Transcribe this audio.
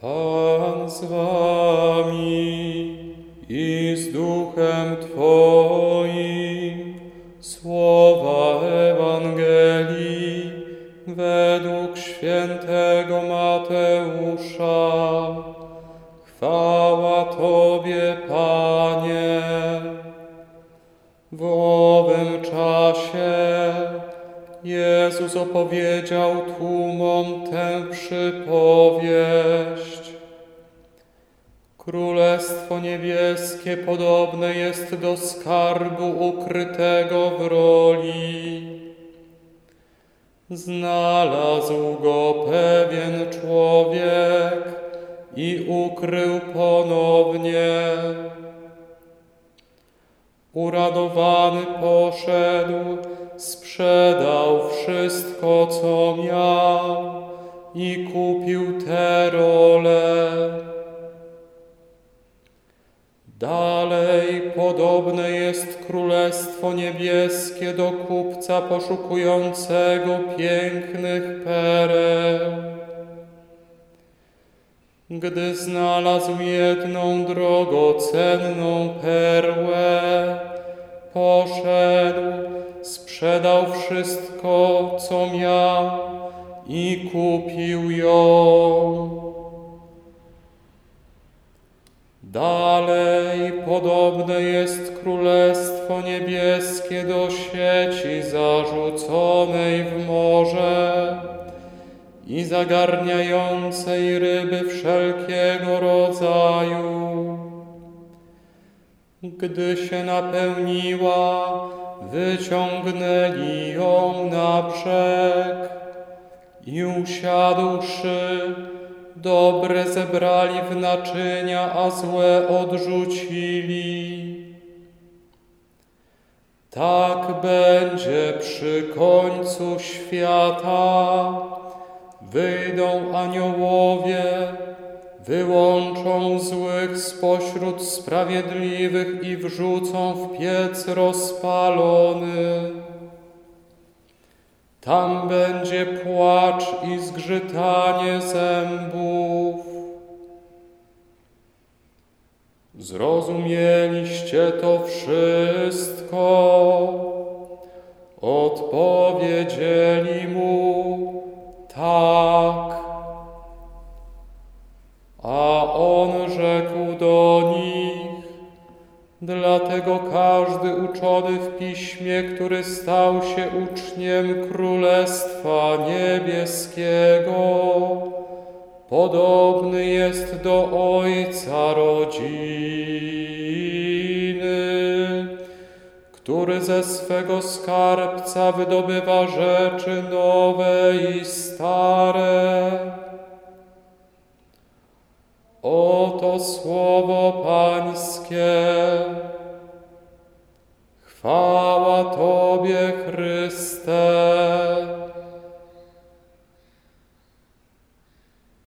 Pan z wami i z duchem Twoim. Słowa Ewangelii według świętego Mateusza. Chwała Tobie, Panie. Jezus opowiedział tłumom tę przypowieść. Królestwo niebieskie podobne jest do skarbu ukrytego w roli. Znalazł go pewien człowiek i ukrył ponownie. Uradowany poszedł, sprzedał wszystko, co miał i kupił te role. Dalej podobne jest Królestwo Niebieskie do kupca poszukującego pięknych pereł. Gdy znalazł jedną drogocenną perłę, poszedł, sprzedał wszystko, co miał i kupił ją. Dalej podobne jest Królestwo Niebieskie do sieci zarzuconej w morze i zagarniającej ryby wszelkiego rodzaju. Gdy się napełniła, wyciągnęli ją na brzeg i usiadłszy, dobre zebrali w naczynia, a złe odrzucili. Tak będzie przy końcu świata. Wyjdą aniołowie, wyłączą złych spośród sprawiedliwych i wrzucą w piec rozpalony. Tam będzie płacz i zgrzytanie zębów. Zrozumieliście to wszystko? Odpowiedzieli mu dlatego każdy uczony w piśmie, który stał się uczniem Królestwa Niebieskiego, podobny jest do Ojca rodziny, który ze swego skarbca wydobywa rzeczy nowe i stare. Oto słowo Pańskie. Chwała Tobie, Chryste.